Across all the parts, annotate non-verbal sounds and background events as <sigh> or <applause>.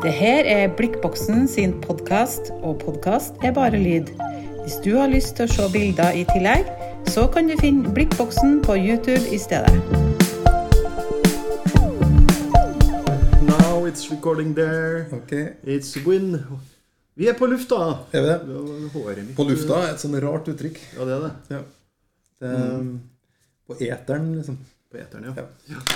Det her er Blikkboksen sin podkast, og podkast er bare lyd. Hvis du har lyst til å se bilder i tillegg, så kan du finne Blikkboksen på YouTube i stedet. Now it's recording there. Okay. It's win. Vi er på lufta. er vi det? Håret mitt På lufta er et sånn rart uttrykk. Ja, det er det. Ja. Det er, På eteren, liksom. På eteren, ja. Ja. ja.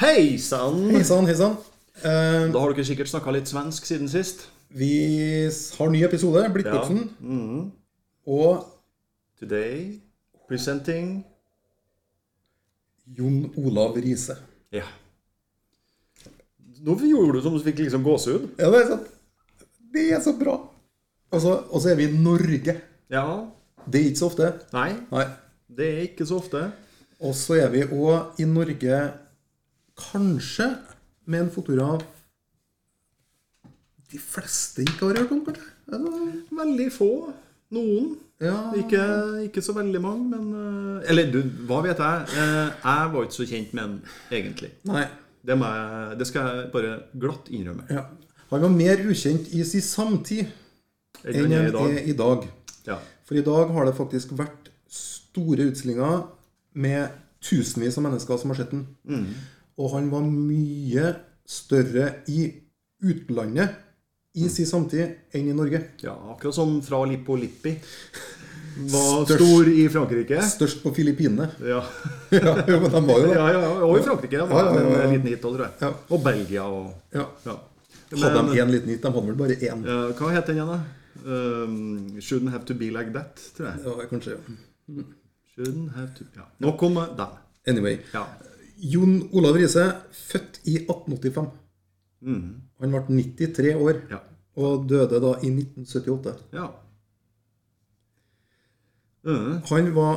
Hei sann! Hei sann, hei sann. Eh, Da har dere sikkert snakka litt svensk siden sist. vi har ny episode, Blikkboksen. Mhm. Og Today presenting Jon Olav Riise. Ja. Nå gjorde du som du fikk liksom gåsehud. Ja, det er sant. Det er så bra. Og så er vi i Norge. Ja. Det er ikke så ofte. Nei, Nei. det er ikke så ofte. Og så er vi òg i Norge kanskje med en fotograf de fleste ikke har hørt om, kanskje? Altså, Veldig få. Noen. Ja, Ikke, ikke så veldig mange, men eh, Eller du, hva vet jeg? Eh, Jeg var ikke så kjent med den, egentlig. Nei. Det, jeg, det skal jeg bare glatt innrømme. Ja. Han var mer ukjent i sin samtid Enn han er er i dag. Ja. For i dag har det faktisk vært store utstillinger med tusenvis av mennesker som har sett den. Mm. Og han var mye større i utlandet i sin samtid enn i Norge. ja, akkurat som fra Lippo Lippi var Størst. stor i Frankrike. Størst på Filippinene. Ja, <laughs> ja, jo, men de var jo det. ja, ja og i Frankrike. Det var Ja, en liten hit tror jeg. Ja. Og Belgia og Ja. ja. Hadde de én liten hit? De hadde vel bare én. eh, hva het den igjen, da? Um, shouldn't have to be like that, tror jeg. Ja, kanskje, ja. Shouldn't have to Ja. Nok om den. Anyway. Ja. Jon Olav Riise, født i 1885. Mm. Han ble 93 år ja. og døde da i 1978. ja. Mm. Han var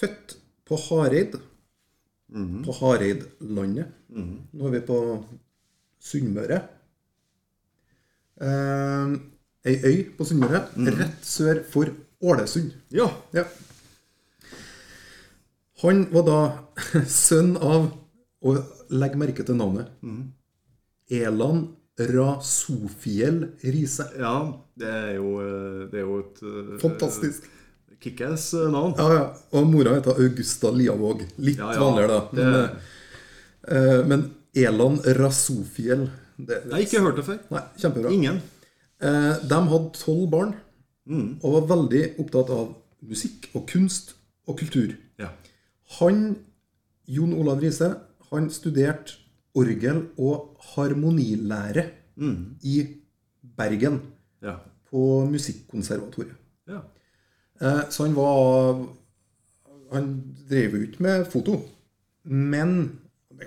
født på Hareid, Mm. på Hareidlandet. Mhm. Nå er vi på Sunnmøre. Eh, ei øy på Sunnmøre, rett sør for Ålesund. Ja. Ja. Han var da <laughs> sønn av Og legg merke til navnet. Elan Rasofiel Riise. ja. Det er jo, eh, det er jo et eh, Fantastisk. Kickass eh, navn. Ja, ja. Og mora heter Augusta Liavåg. Litt Ja, ja. vanligere, da. Men, Det- eh, men Elan Rasofiel det, Jeg har ikke hørt det før. Nei, kjempebra. Ingen. Eh, de hadde tolv barn Mm. og var veldig opptatt av musikk og kunst og kultur. Ja. Han, Jon Olav Riise, han studerte orgel- og harmonilære Mm. i Bergen Ja. på Musikkonservatoriet. ja. Eh, Så han var Han drev jo ikke med foto. Men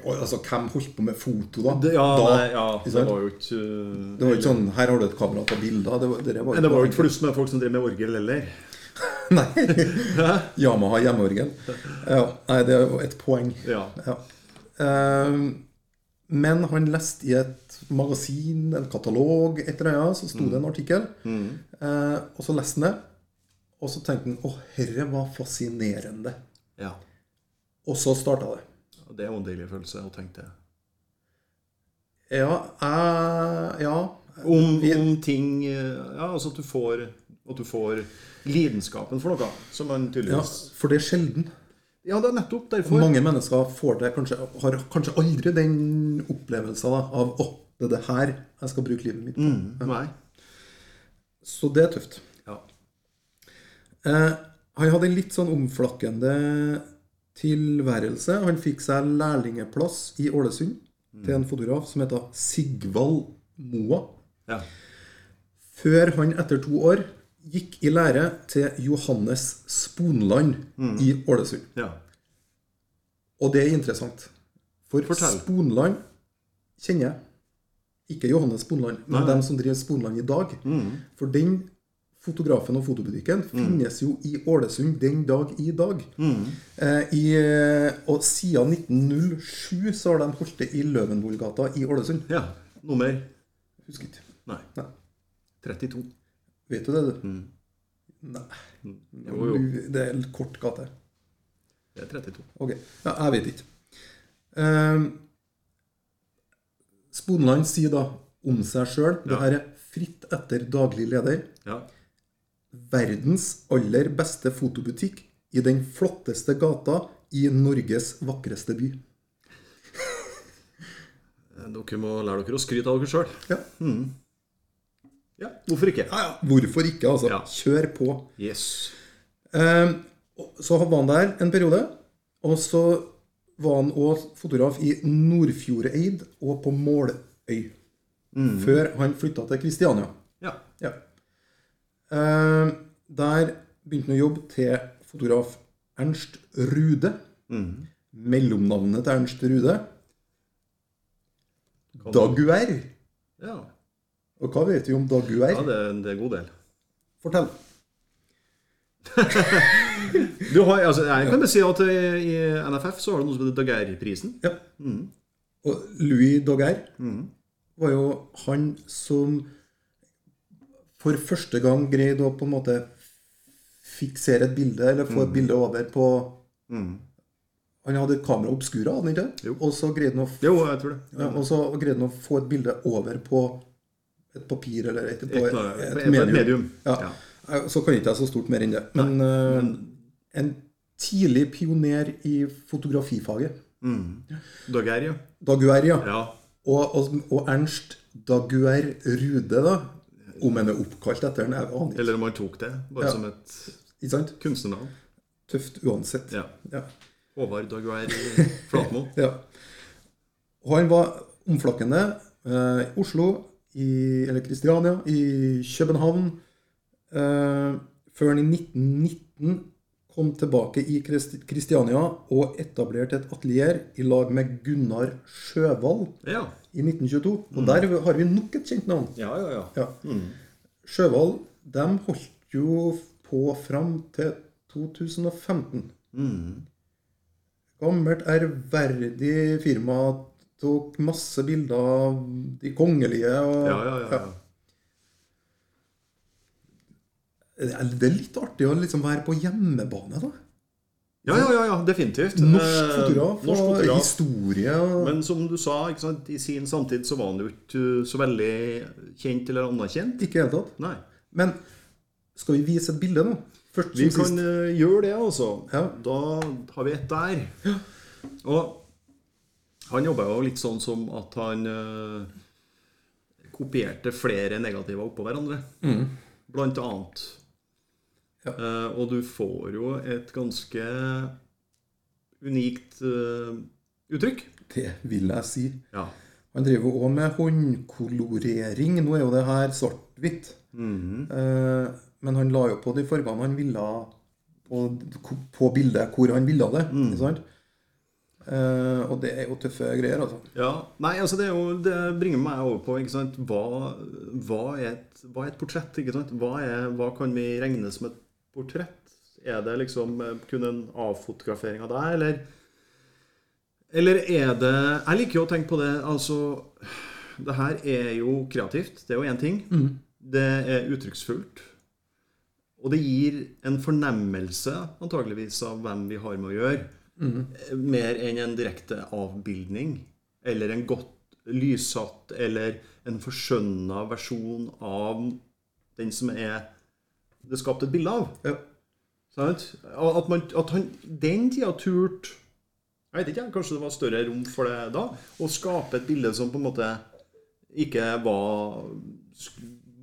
altså, hvem holdt på med foto, da? Det, ja, da nei, ja, det var jo ikke uh, Det var ikke sånn Her har du et kamera til bilder. Det var, det var, Men det var jo ikke flust med folk som driver med orgel heller. <laughs> Nei. Yamaha hjemmeorgel. Ja, nei, det er jo et poeng. Ja. Ja. Uh, men han leste i et magasin, en katalog, et eller annet, så sto det en artikkel. Mm. Uh, og så leste han det, og så tenkte han å, herre var fascinerende. ja. Og så starta det. Det er jo en deilig følelse å tenke det. Ja, uh, Ja. Om, om ting eh, Ja, altså at du får At du får lidenskapen for noe. Som man ja, for det er sjelden. Ja, det er nettopp derfor. Mange mennesker får det kanskje, har kanskje aldri den opplevelsen da, av å, det er det her jeg skal bruke livet mitt på. Mm, nei. Så det er tøft. Ja. Eh, han hadde en litt sånn omflakkende tilværelse. Han fikk seg lærlingeplass i Ålesund til en fotograf som heter Sigvald Moa. ja. Før han etter to år gikk i lære til Johannes Sponland i Ålesund. ja. Og det er interessant. For Fortell. Sponland kjenner jeg. Ikke Johannes Sponland, men Nei. dem som driver Sponland i dag. Mm. For den fotografen og fotobutikken finnes jo i Ålesund den dag i dag. Mm. Eh, i, og siden 1907 så har de holdt det i Løvenvollgata i Ålesund. ja. Nummer Husker ikke. Nei. Nei. 32. Vet du det, du? Mm. Nei. Jo, jo. Det er kort gate. Det er 32. Ok. Ja, jeg vet ikke. Um, Sponland sier da om seg sjøl. Det her er fritt etter daglig leder. Ja. Verdens aller beste fotobutikk i den flotteste gata i Norges vakreste by. Dere må lære dere å skryte av dere sjøl. Ja. Ja, hvorfor ikke? Hvorfor ikke, altså? Ja. Kjør på. Yes. Um, så var han der en periode. Og så var han òg fotograf i Nordfjordeid og på Måløy. Før han flytta til Kristiania. Ja. Ja. Um, der begynte han å jobbe til fotograf Ernst Rude. Mellomnavnet til Ernst Rude Daguerre. Ja, Og hva vet vi om Daguerre? ja det, er- det er en god del. Fortell. <laughs> Du har, altså, jeg kan bare si at i, i NFF så har du noe som heter Daguerre-prisen. Ja. Og Louis Daguerre var jo han som for første gang greide å på en måte fiksere et bilde, eller få et bilde over på Han hadde et kamera obskura, hadde han ikke? Jo. Og så greide han å jeg tror det. Ja, og så greide han å få et bilde over på et papir eller et, på Et, et, et, medium. medium. Ja. Ja. Så kan ikke jeg så stort mer enn det. Men, eh, en tidlig pioner i fotografifaget. Daguerre, ja. Daguerre, ja. ja. Og, og, og Ernst Daguerre Rude, da. Om han er oppkalt etter den, jeg aner ikke. Eller om han tok det bare som et kunstnernavn. Tøft uansett. Ja. Håvard Daguerre <laughs> Flatmo. Ja. Og han var omflakkende eh, i Oslo, i, eller Kristiania, i København. Eh, før han i 1919 kom tilbake i Kristiania og etablerte et atelier i lag med Gunnar Sjøvald Ja. i 1922. Og der har vi nok et kjent navn. Ja, ja, ja. Ja. Sjøvald de holdt jo på fram til 2015. Gammelt, ærverdig firma. Tok masse bilder av de kongelige. Og, Ja, ja, ja, ja. Det er- litt artig å liksom være på hjemmebane, da. Ja, ja, ja, ja definitivt. Norsk Eh, fotograf norsk og historie. Og, Men som du sa, sant, i sin samtid så var han jo ikke så veldig kjent eller anerkjent. ikke i det hele tatt. Men skal vi vise et bilde nå? Først Vi kan sist. eh, gjøre det, altså. Ja. Da har vi et der. Og han jobba jo litt sånn som at han eh, kopierte flere negativer oppå hverandre. Blant annet. Ja. Uh, og du får jo et ganske unikt uh, uttrykk. Det vil jeg si. Ja. Han driver òg med håndkolorering. Nå er jo det her svart-hvitt. Eh, men han la jo på de fargene han ville på, på bildet hvor han ville det. Ikke Eh, og det er jo tøffe greier, altså. Ja, nei, altså det, jo, det bringer meg over på ikke sant? Hva, hva, er et, hva er et portrett? Ikke sant? Hva, er, hva kan vi regne som et portrett? Er det liksom eh, kun en avfotografering av deg, eller Eller er det Jeg liker jo å tenke på det, altså Det her er jo kreativt. Det er jo én ting. Det er uttrykksfullt. Og det gir en fornemmelse antageligvis av hvem vi har med å gjøre. Mer enn en direkte avbildning. Eller en godt lyssatt eller en forskjønna versjon av den som er det er skapt et bilde av. Ja. At, man, at han den tida turte Jeg vet ikke, kanskje det var større rom for det da? Å skape et bilde som på en måte ikke var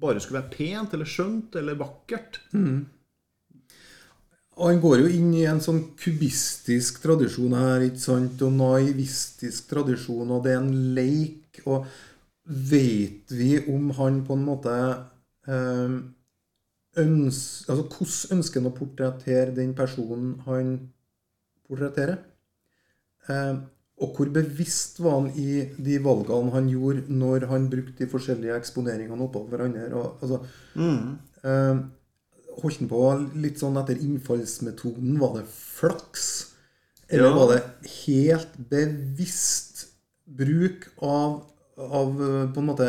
Bare skulle være pent eller skjønt eller vakkert. Og han går jo inn i en sånn kubistisk tradisjon her, ikke sant? Og naivistisk tradisjon, og det er en leik. Og vet vi om han på en måte eh, øns, Altså hvordan ønsker han å portrettere den personen han portretterer? Eh, og hvor bevisst var han i de valgene han gjorde når han brukte de forskjellige eksponeringene oppå hverandre? Og, altså, eh, holdt han på litt sånn etter innfallsmetoden? Var det flaks? Eller Ja. var det helt bevisst bruk av, av eh, på en måte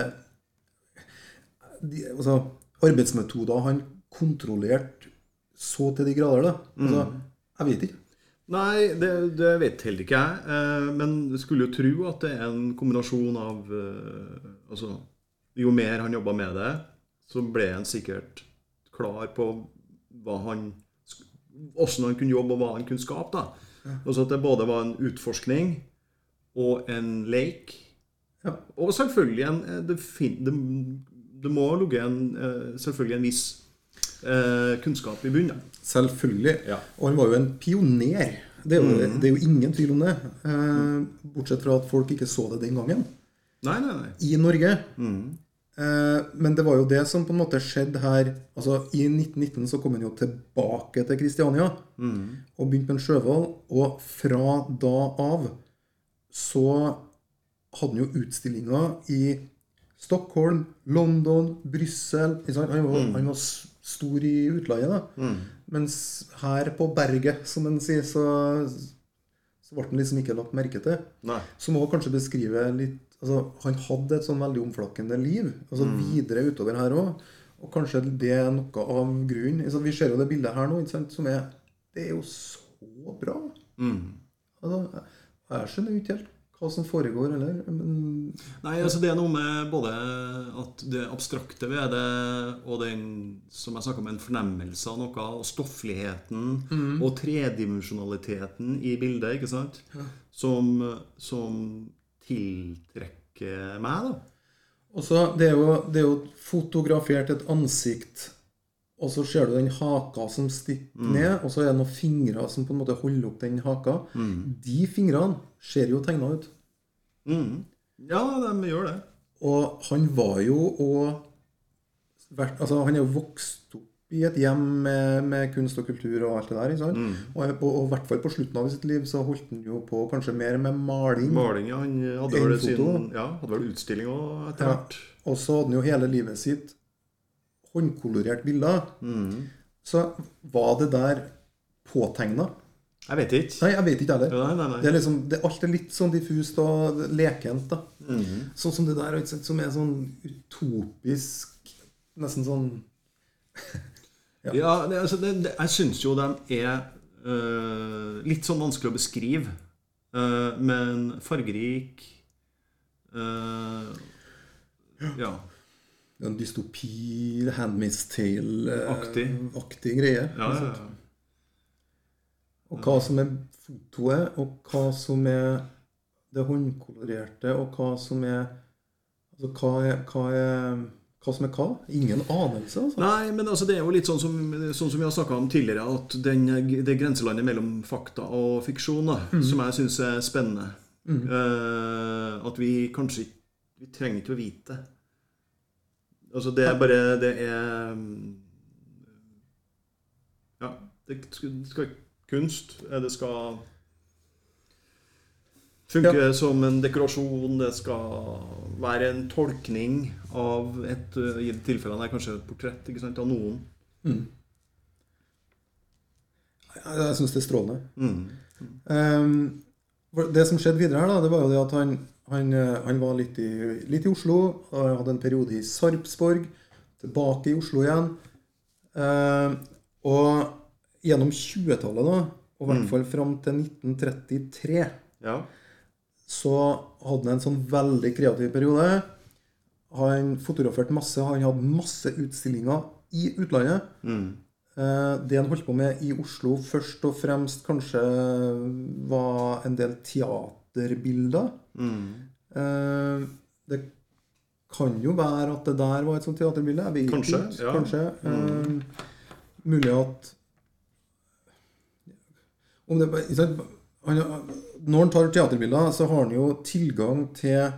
de, altså, arbeidsmetoder han kontrollerte så til de grader? da? Altså, Jeg vet ikke. Nei, det, det vet heller ikke jeg. Eh, men skulle jo tro at det er en kombinasjon av eh, altså jo mer han jobba med det, så ble han sikkert klar på hva han hvordan han kunne jobbe, og hva han kunne skape. da. Ja. så at det både var en utforskning og en leik. Ja. Og selvfølgelig en eh, Det, fin, det, det må ligge en, eh, selvfølgelig en viss eh, kunnskap i bunnen. Selvfølgelig. Ja. Og han var jo en pioner. Det er jo, det er jo ingen tvil om det. Eh, bortsett fra at folk ikke så det den gangen. Nei, nei, nei. I Norge. Eh, men det var jo det som på en måte skjedde her altså I 1919 så kom han jo tilbake til Kristiania og begynte med en sjøhval. Og fra da av så hadde han jo utstillinger i Stockholm, London, Brussel? Han, var- han var stor i utlandet. da. Mens her på berget, som en sier, så, så ble han liksom ikke lagt merke til. nei. Som òg kanskje beskriver litt altså, Han hadde et sånn veldig omflakkende liv. altså Videre utover her òg. Og kanskje det er noe av grunnen. Altså, vi ser jo det bildet her nå, som er Det er jo så bra. Altså, jeg, skjønner jo ikke helt hva som foregår eller Men Nei, altså Det er noe med både at det abstrakte ved det, og den som jeg snakka om, en fornemmelse av noe, og stoffligheten og tredimensjonaliteten i bildet, ikke sant, som, som tiltrekker meg, da. Og så, det, er jo, det er jo fotografert et ansikt, og så ser du den haka som stikker ned, og så er det noen fingre som på en måte holder opp den haka. De fingrene ser jo tegna ut. Mm. Ja, de gjør det. Og han var jo og vært, altså Han er jo vokst opp i et hjem med, med kunst og kultur og alt det der. sant? Og, og, i hvert fall på slutten av sitt liv så holdt han jo på kanskje mer med maling. Maling, ja. Han hadde vel, sin, ja, hadde vel utstilling òg etter Ja. Og så hadde han jo hele livet sitt håndkolorert bilder. Så var det der påtegna? Jeg vet ikke. Nei, jeg vet ikke heller. Nei, nei, nei. Det er liksom, det, alt er litt sånn diffust og lekent. da. Sånn som det der, som er sånn utopisk Nesten sånn Ja, det, altså, det, det, jeg syns jo de er uh, litt sånn vanskelig å beskrive. uh, men fargerik uh, Ja. en dystopi, Handmaid's Tale-aktig Aktig. greie. ja, ja, ja. Og hva som er fotoet, og hva som er det håndkolorerte, og hva som er Altså, hva er, hva er hva som er hva? Ingen anelse, altså. Nei, men altså, det er jo litt sånn som, sånn som vi har snakka om tidligere, at den, det grenselandet mellom fakta og fiksjon, da, som jeg syns er spennende Eh, At vi kanskje ikke Vi trenger ikke å vite. Altså, det er bare Det er mm, Ja. Det skal, det skal kunst. Det skal funke som en dekorasjon. Det skal være en tolkning av et I I tilfellene er kanskje et portrett sant, av noen. Jeg, jeg syns det er strålende. Mm. For det som skjedde videre her, da, det var jo det at han, han, eh, han var litt i, litt i Oslo. Hadde en periode i Sarpsborg. Tilbake i Oslo igjen. Ehm, og gjennom 20-tallet, da, og i hvert fall fram til 1933, Ja. Så hadde han en sånn veldig kreativ periode. Han fotograferte masse. Han hadde masse utstillinger i utlandet. Mm. Det han holdt på med i Oslo, først og fremst kanskje var en del teaterbilder. Mm. Det kan jo være at det der var et sånt teaterbilde. Kanskje, ja. Kanskje. Mm. Mulig at om det, han, Når han tar teaterbilder, så har han jo tilgang til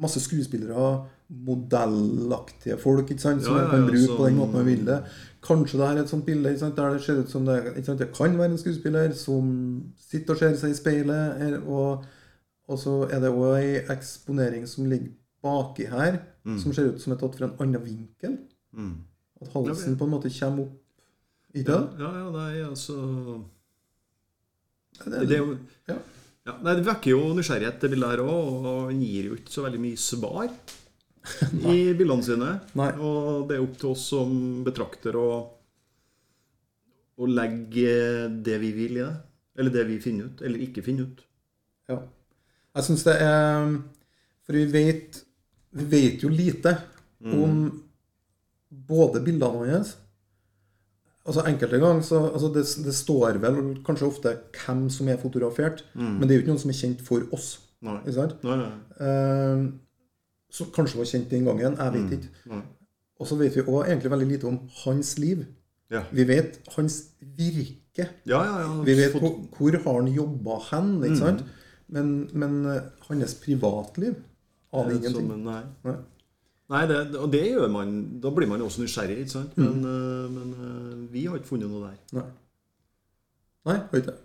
masse skuespillere, modellaktige folk, ikke sant, som Ja, ja, han kan bruke bruke på den måten han vil det. Kanskje det her er et sånt bilde ikke sant, der det ser ut som det, sant, det kan være en skuespiller som sitter og ser seg i speilet, og, og så er det òg ei eksponering som ligger baki her, som ser ut som er tatt fra en annen vinkel. Mm. At halsen på en måte kommer opp Ikke det? Ja, ja, nei, altså Det Det det, ja. ja, Nei, Det vekker jo nysgjerrighet, det bildet her òg. Og gir jo ikke så veldig mye svar <laughs> i bildene sine. Nei. Og det er opp til oss som betrakter å, å legge det vi vil i det. Eller det vi finner ut, eller ikke finner ut. Ja. Jeg syns det er For vi vet Vi vet jo lite om både bildene hans Altså Enkelte ganger så altså det, det står vel kanskje ofte hvem som er fotografert, men det er jo ikke noen som er kjent for oss. Nei. Ikke sant? Nei, nei. Eh, som kanskje var kjent den gangen. Jeg vet ikke. nei. Og så vet vi òg egentlig veldig lite om hans liv. Ja. Vi vet hans virke. Ja, ja, ja. Vi vet hvor, hvor har han jobba hen, ikke sant? Men, men eh, hans privatliv aner ingenting. Som, nei. Nei. Nei, det, og det gjør man Da blir man jo også nysgjerrig, ikke sant? Mm. Men, eh, men eh, vi har ikke funnet noe der. Nei. Nei, har ikke.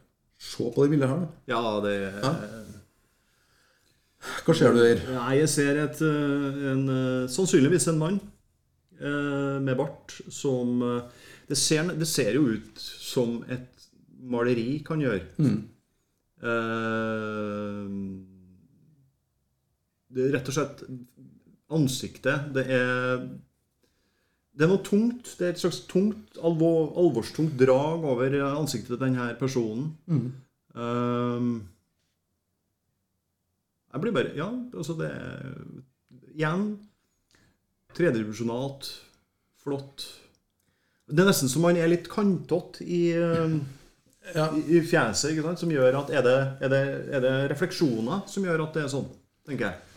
Se på det bildet her, da. Ja, det Ja. Hva ser du der? Nei, jeg ser et, eh, en, sannsynligvis en mann med bart som det ser, det ser jo ut som et maleri kan gjøre. Mm. Eh, det er rett og slett ansiktet. Det er det er noe tungt. Det er et slags tungt, alvor, alvorstungt drag over ansiktet til denne personen. Mm. Um, jeg blir bare Ja, altså det er Igjen tredimensjonalt, flott. Det er nesten som man er litt kantete i, ehm, Ja. i, i fjeset, som gjør at er det, er, det, er det refleksjoner som gjør at det er sånn, tenker jeg.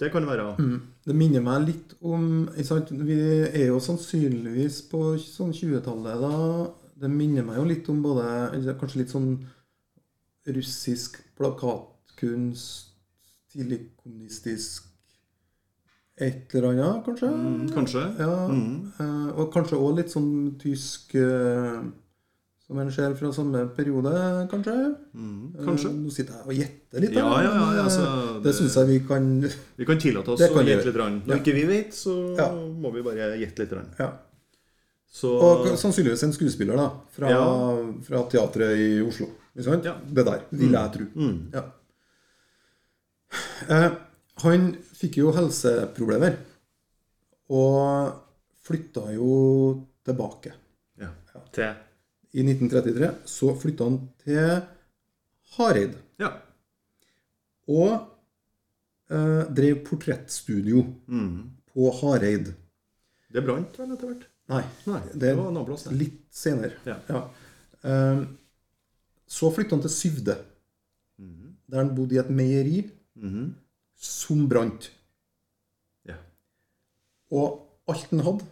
Det kan det være. Mm. Det minner meg litt om sant? Vi er jo sannsynligvis på sånn 20-tallet da. Det minner meg jo litt om både Kanskje litt sånn russisk plakatkunst, tidlig kommunistisk et eller annet, kanskje? Mm, kanskje. Ja. Mm. eh, Og kanskje òg litt sånn tysk eh, Som en ser fra samme periode, kanskje? Mm, kanskje. Eh, Nå sitter jeg og gjetter litt. Ja, ja, ja, eh, altså, det det- syns jeg vi kan Vi kan tillate oss å gjette litt. Rann. Når Ja. ikke vi vet, så Ja. må vi bare gjette litt. Rann. Ja. Så Og sannsynligvis en skuespiller da, fra, Ja. fra teatret i Oslo. Ja. Det der, vil jeg tro. mm, Ja. Eh, han fikk jo helseproblemer, og flytta jo tilbake. ja. Til I 1933 så flytta han til Hareid, Ja. og eh, drev portrettstudio Mm. på Hareid. Det brant vel etter hvert? Nei, Nei, det det var en plass, litt senere. Ja. Eh, så flytta han til Syvde, mm. der han bodde i et meieri mm. som brant. Ja. Og alt han hadde,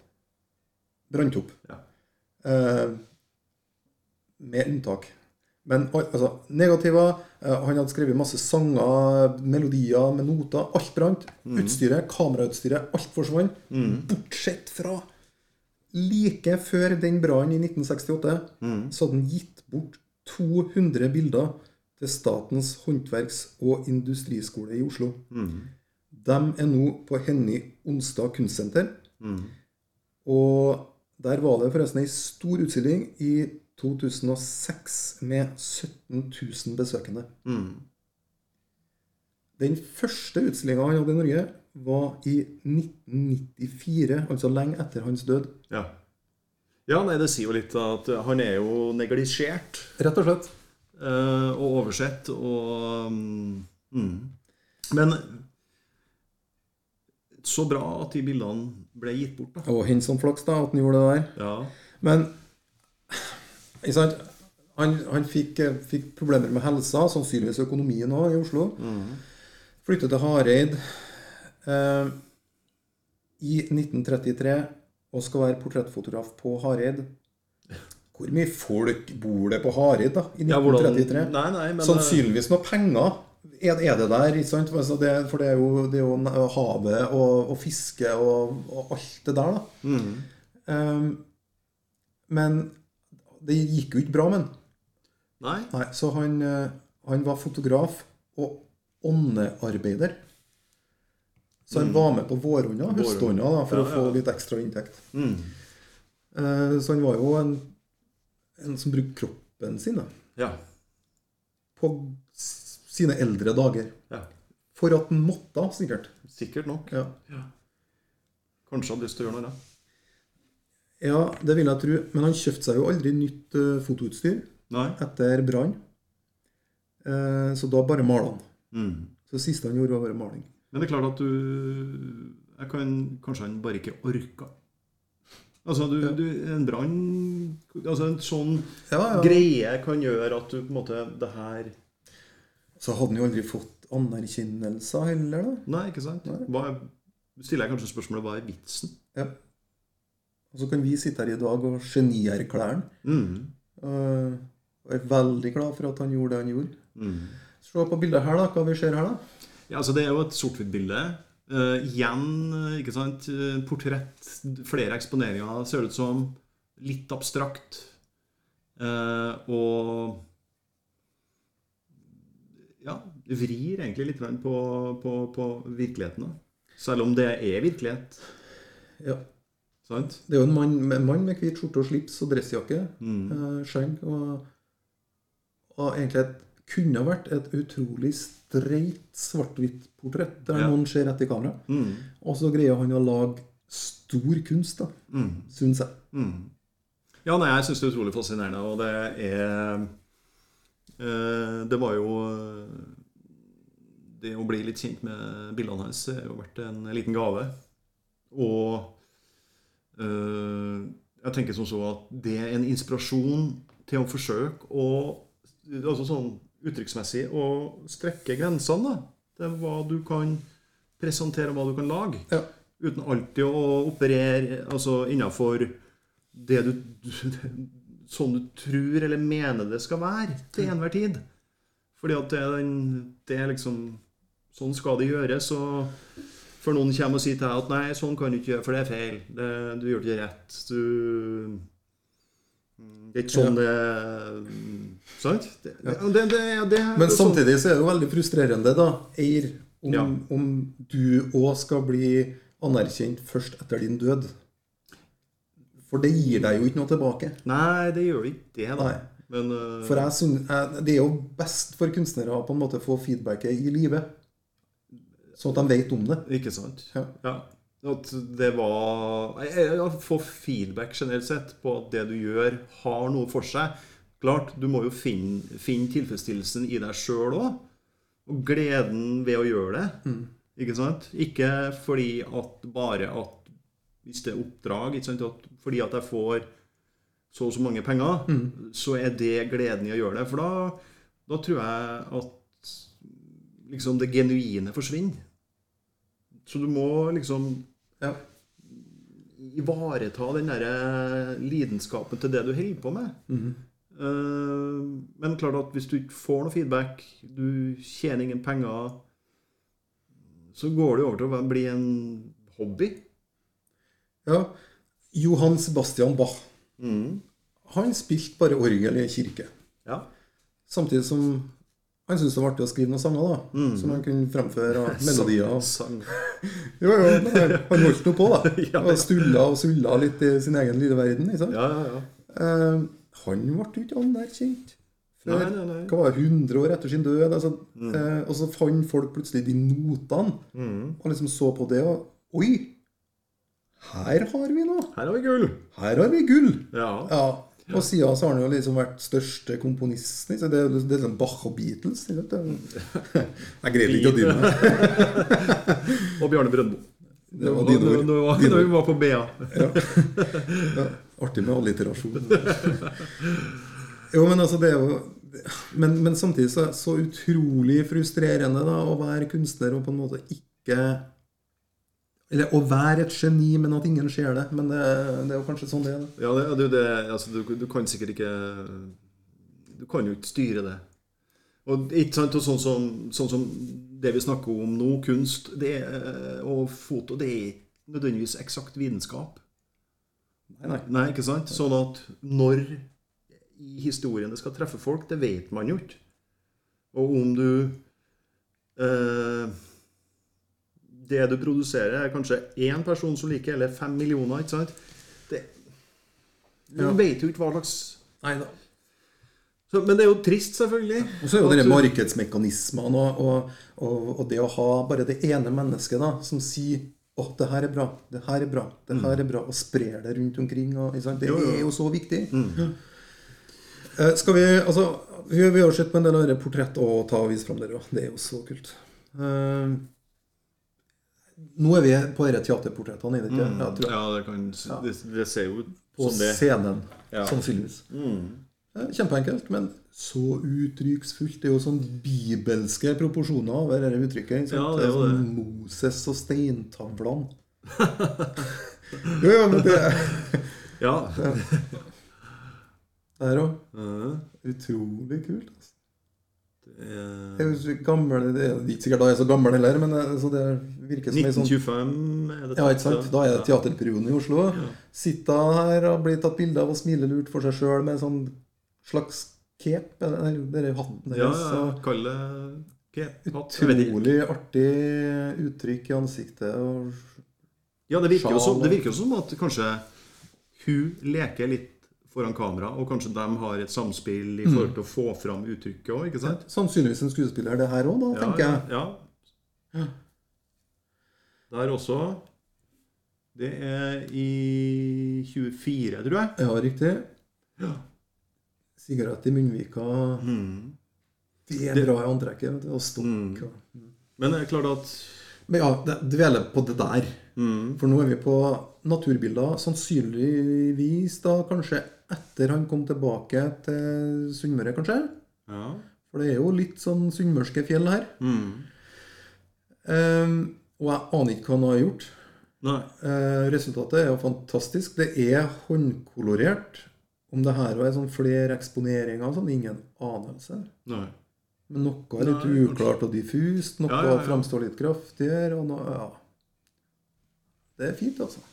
brant opp. Ja. Eh, med unntak. Men al- altså, negativer eh, Han hadde skrevet masse sanger, melodier med noter. Alt brant. Utstyret, kamerautstyret, alt forsvant. Bortsett fra like før den brannen i 1968, så hadde han gitt bort 200 bilder til Statens håndverks- og industriskole i Oslo. De er nå på Henny Onsdag kunstsenter. Og der var det forresten ei stor utstilling i 2006 med 17 000 besøkende. Mm. Den første utstillinga han hadde i Norge, var i 1994, altså lenge etter hans død. Ja. ja, nei, det sier jo litt at han er jo neglisjert Rett og slett. eh, og oversett og mm. Men så bra at de bildene ble gitt bort, da. Og hent flaks da, at han gjorde det der. Ja. Men? Han, han fikk, eh, fikk problemer med helsa, sannsynligvis økonomien òg, i Oslo. Flyttet til Hareid eh, i 1933 og skal være portrettfotograf på Hareid. Hvor mye folk bor det på Hareid da, i Ja, 1933? Nei, nei, men Sannsynligvis noe penger er, er det der. ikke sant? Altså for det er jo, det er jo havet og, og fiske og, og alt det der. da. mm. Um, men det gikk jo ikke bra med han. Nei. Nei, så han, eh, han var fotograf og åndearbeider. Så han var med på vårhånda, høsthånda, da, for ja, Ja, å få litt ekstra inntekt. Mm. Eh, Så han var jo en, en som brukte kroppen sin da, Ja. på sine eldre dager. ja. For at han måtte, sikkert. Sikkert nok. Ja. Kanskje hadde lyst til å gjøre noe annet. Ja, det vil jeg tro. Men han kjøpte seg jo aldri nytt eh, fotoutstyr Nei. etter brann. Eh, Så da bare malte han. Mm. Så det siste han gjorde, var bare maling. Men det er klart at du jeg kan, Kanskje han bare ikke orka. Altså, du, du, en brann altså En sånn Ja, ja. greie kan gjøre at du på en måte Det her Så hadde han jo aldri fått anerkjennelser heller, da. Nei, ikke sant? Hva er, stiller jeg kanskje spørsmålet hva er vitsen? Ja. Og så kan vi sitte her i dag og genierklære han. Mm. Uh, og er veldig glad for at han gjorde det han gjorde. Mm. Se på bildet her, da. Hva vi ser her, da. Ja, altså Det er jo et sort-hvitt-bilde. Uh, igjen, eh, ikke sant, portrett, flere eksponeringer, ser ut som. Litt abstrakt. Uh, og ja, vrir egentlig litt på, på, på virkeligheten. da. Selv om det er virkelighet. Ja. Sant? Det er jo en mann, en mann med hvit skjorte og slips og dressjakke. Mm. eh, skjegg. Og, og egentlig et, kunne vært et utrolig streit svart-hvitt-portrett der Ja. noen ser rett i kamera. Mm. Og så greier han å lage stor kunst, da, Mm. syns jeg. Mm. Ja, nei, jeg syns det er utrolig fascinerende, og det er eh, Det var jo Det å bli litt kjent med bildene hans har jo vært en liten gave. Og jeg tenker som så at det er en inspirasjon til å forsøke å Altså sånn uttrykksmessig å strekke grensene da, til hva du kan presentere, hva du kan lage. Ja. Uten alltid å operere altså innafor det du Sånn du tror eller mener det skal være til enhver tid. Fordi at det er, den, det er liksom Sånn skal det gjøres. Og før noen kommer og sier til deg at nei, sånn kan du ikke gjøre, for det er feil. Det, du gjør det ikke rett. Du Det er ikke sånn det Sant? Det, det, det, Men sånn- samtidig så er det jo veldig frustrerende, da, Eir, om, Ja. om du òg skal bli anerkjent først etter din død. For det gir deg jo ikke noe tilbake. Nei, det gjør ikke det, da. Men uh... For jeg synes, jeg, Det er jo best for kunstnere å på en måte få feedbacket i live. Sånn at de vet om det. Ikke sant? Ja. At det var jeg, får feedback generelt sett på at det du gjør, har noe for seg. Klart, du må jo finne, finne tilfredsstillelsen i deg sjøl òg. Og gleden ved å gjøre det. Ikke sant? Ikke fordi at bare at Hvis det er oppdrag, ikke sant? At, fordi at jeg får så og så mange penger, så er det gleden i å gjøre det. For da, da tror jeg at liksom det genuine forsvinner. Så du må liksom Ja. ivareta den derre lidenskapen til det du holder på med. Eh, men klart at hvis du ikke får noe feedback, du tjener ingen penger, så går det over til å bli en hobby. ja. Johan Sebastian Bach. Mm. Han spilte bare orgel i en kirke. Ja. Samtidig som han syntes det var artig å skrive noen sanger, da. Mm. Som han kunne fremføre <laughs> melodier. Sang, Sang. <laughs> Jo, jo, men han han holdt nå på, da. <laughs> Ja. Og stulla og sulla litt i sin egen lille verden. Sant? Ja, ja, ja. Eh, han ble jo ikke anerkjent før Nei, nei, nei. hva var det, 100 år etter sin død. Altså, eh, og så fant folk plutselig de notene, Mm. og liksom så på det og Oi! Her har vi noe! Her har vi gull. Her har vi gull! Ja. Ja. Og siden så har han jo liksom vært største komponisten. Så? Det er det er sånn Bach og Beatles. <laughs> Jeg greide ikke å dy meg. <laughs> Og Bjarne Brøndbo. Det var dine ord. Når vi var på BA. Ja, artig med alliterasjon. Jo, men altså, det er jo Men, men samtidig så, så utrolig frustrerende da, å være kunstner og på en måte ikke Eller å være et geni, men at ingen ser det. Men det, det er jo kanskje sånn det er. Ja, det, du, det, altså, du, du kan sikkert ikke Du kan jo ikke styre det. Og ikke sant, og sånn som, sånn som det vi snakker om nå, kunst det er, og foto, det er ikke nødvendigvis eksakt vitenskap. Nei, nei. Nei, ikke sant? Sånn at når i historien det skal treffe folk, det vet man jo ikke. Og om du eh, Det du produserer, er kanskje én person som liker, eller fem millioner, ikke sant? Det, du Ja. vet jo ikke hva slags Nei da. så, Men det er jo trist, selvfølgelig. Og så er jo du- markedsmekanismene og, og, og, og det å ha bare det ene mennesket da, som sier å, det her er bra, det her er bra, det her er bra, og sprer det rundt omkring. Og, ikke sant? Det Jo, jo. er jo så viktig. Eh, skal vi, altså, vi, vi har jo sett på en del av portrett og ta og vise fram dere, òg. det er jo så kult. Eh, Nå er vi på disse teaterportrettene, er det ikke? Ja, tror jeg. Ja, det kan Det, det ser jo ut På som det. På scenen, Ja. sannsynligvis. Mm. Kjempeenkelt, men så uttrykksfullt. Det er jo sånn bibelske proporsjoner over dette uttrykket. Ja, det er sånn Moses og steintavlene. <laughs> jo, ja, men det Ja. der òg. Mhm. Utrolig kult. Altså. Det er- Jeg er så gammel, det er ikke sikkert da jeg er så gammel heller, men det, så det virker som sånn 1925 er det Ja, ikke sant? Da er det teaterperioden i Oslo. Sitter her og blir tatt bilde av og smiler lurt for seg sjøl med en sånn slags cape. Eller er hatten deres. ja. ja, Kall det cape. Utrolig artig uttrykk i ansiktet. Og Ja, det virker, jo som, som at kanskje hun leker litt foran kamera, og kanskje de har et samspill i forhold til å få fram uttrykket òg, sant? sannsynligvis en skuespiller, det her òg, da, tenker jeg. Ja, ja. Der også. Det er i 24, tror jeg. Ja, riktig. Ja. Sigarett i munnvika. Mm. Det er bra i antrekket. Og stokk. Mm. Men det er klart at Men ja, det- på det der. mm, For nå er vi på naturbilder. Sannsynligvis da kanskje etter han kom tilbake til Sunnmøre, kanskje. Ja. For det er jo litt sånn sunnmørske fjell her. Mm. Um, og jeg aner ikke hva han har gjort. Eh, resultatet er jo fantastisk. Det er håndkolorert. Om det her er sånn flere eksponeringer, sånn ingen anelse. Nei. Men noe er litt Nei, uklart og diffust. Noe Ja, ja, ja. framstår litt kraftigere. Og noe, ja. Det er fint, altså.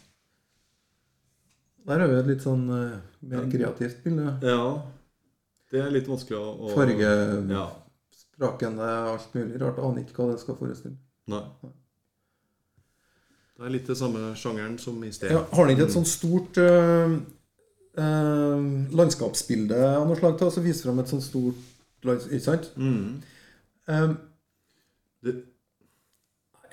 Der har vi et litt sånn eh, mer kreativt bilde. Ja. Det er litt vanskelig å, å Fargesprakende, Ja. alt mulig rart. Aner ikke hva det skal forestille. Nei. Det er litt det samme sjangeren som i sted. Ja, har den ikke et sånt stort eh, eh, landskapsbilde av noe slag til som viser fram et sånt stort. Ikke sant? Mm. Um, Det,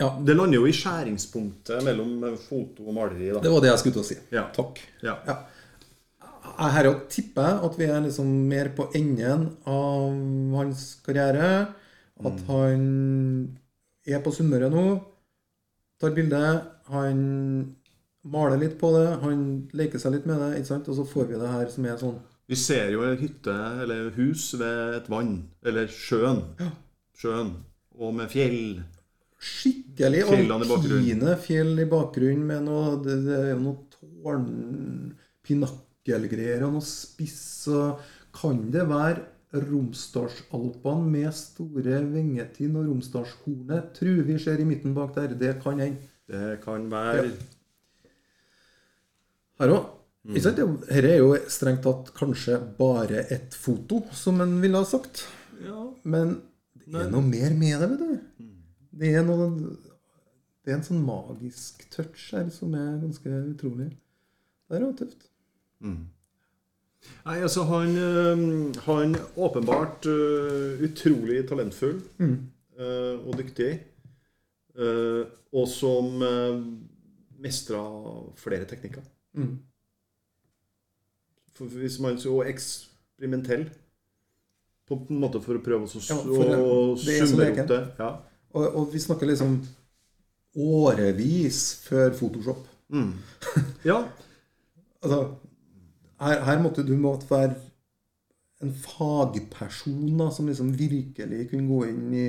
ja, det lander jo i skjæringspunktet mellom foto og maleri. da. det var det jeg skulle til å si. Ja. Takk. Ja. Ja. Jeg Her tipper jeg at vi er liksom mer på enden av hans karriere. At han er på Sunnmøre nå, tar bilde, han maler litt på det, han leker seg litt med det, ikke sant? og så får vi det her som er sånn Vi ser jo en hytte eller hus ved et vann, eller sjøen. Sjøen. Og med fjell. Skikkelig alpine fjell i bakgrunnen med noe Det, det er jo noe tårn Pinakkelgreier og noe spiss og Kan det være Romsdalsalpene med store Vengetinn og Romsdalshornet? Tror vi ser i midten bak der. Det kan hende. Det kan være Her òg. Dette er jo strengt tatt kanskje bare et foto, som en ville ha sagt. Ja. Men det er noe mer med det, vet du. Det er noe Det er en sånn magisk touch her som er ganske utrolig. Det er jo tøft. Nei, altså han øh, Han åpenbart uh, utrolig talentfull øh, og dyktig. Uh, og som uh, mestra flere teknikker. Mm. For hvis man så eksperimentell på en måte for å prøve å, Ja, å leken. opp det. Ja. Og, og vi snakker liksom årevis før Photoshop. Mm. <laughs> ja. Altså, her, her måtte du måtte være en fagperson da, som liksom virkelig kunne gå inn i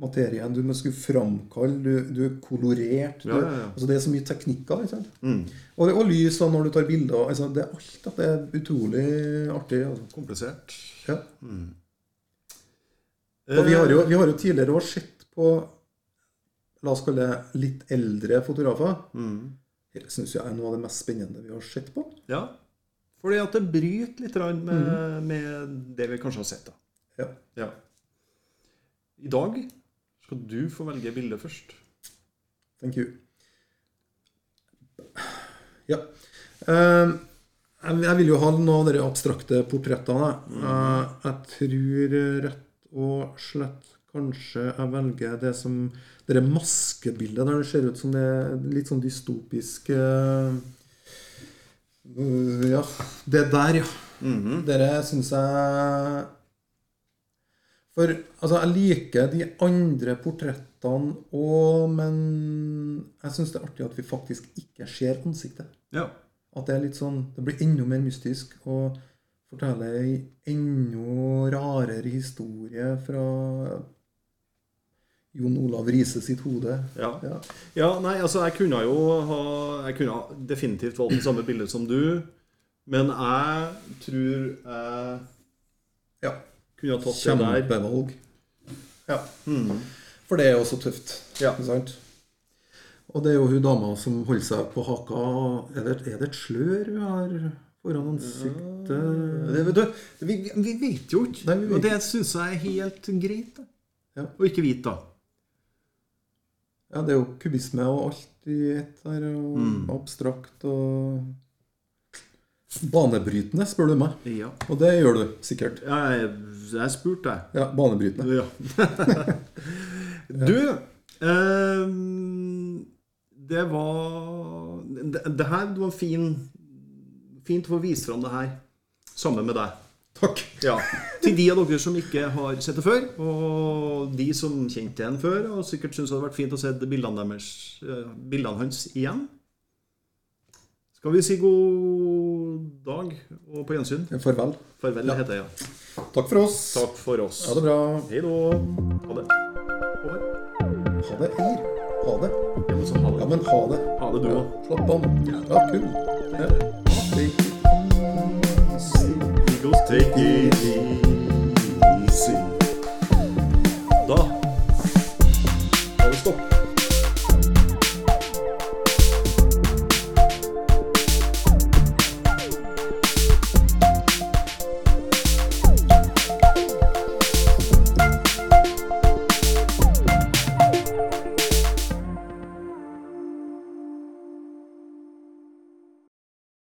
materien. Du skulle framkalle, du, du er kolorert. Du, Ja, ja, ja. Altså, det er så mye teknikker. ikke sant? Mm. Og, og lys da, når du tar bilder. Altså, det er alt at det er utrolig artig. Altså. Komplisert. Ja. Mm. Og vi har, jo, vi har jo tidligere også sett på La oss kalle det litt eldre fotografer. Mm. Det syns jeg er noe av det mest spennende vi har sett på. Ja. Fordi at det bryter litt med, Mm. med det vi kanskje har sett. da. Ja. Ja. I dag skal du få velge bilde først. Thank you. Ja. Eh, jeg vil jo ha noen av de abstrakte portrettene. Eh, jeg tror rett og slett kanskje jeg velger det som Det er maskebildet der det ser ut som det er litt sånn dystopisk øh, Ja. Det der, ja. Dere syns jeg For altså, jeg liker de andre portrettene òg, men jeg syns det er artig at vi faktisk ikke ser ansiktet. Ja. At det er litt sånn Det blir enda mer mystisk og forteller ei enda rarere historie fra Jon Olav Riise sitt hode. Ja. Ja. ja, nei, altså jeg kunne jo ha Jeg kunne definitivt valgt det samme bildet som du, men jeg tror jeg ja. kunne ha tatt det der. Kjempevalg. Ja. Mm. For det er jo så tøft. Ja. Ikke sant? Og det er jo hun dama som holder seg på haka. Er det, er det et slør hun har foran ansiktet? Det, vet du, vi, vi vet jo ikke. Nei, vet og det syns jeg er helt greit. Ja. Å ikke vite, da. Ja, det er jo kubisme og alt i ett her. Og Mm. abstrakt og Banebrytende, spør du meg. Ja. Og det gjør du sikkert. Jeg, jeg spurte, jeg. Ja, banebrytende. Ja. <laughs> du eh, Det var det, det her var fin Fint å få vise fram det her sammen med deg. Takk. Ja. Til de av dere som ikke har sett det før, og de som kjente en før, og sikkert syns det hadde vært fint å se bildene, deres, eh, bildene hans igjen. Skal vi si god dag og på gjensyn? Farvel. Farvel, Ja. heter jeg. Ja. Takk for oss. Takk for oss. Ha det bra. Hei da. Ha det. Over. Ha det, Eir. Ha det. Ja, men ha det. Ja, men ha det. Ha det, du Ja, òg. Slapp av. Ja, kul. Ja. Easy. Eagles take it easy.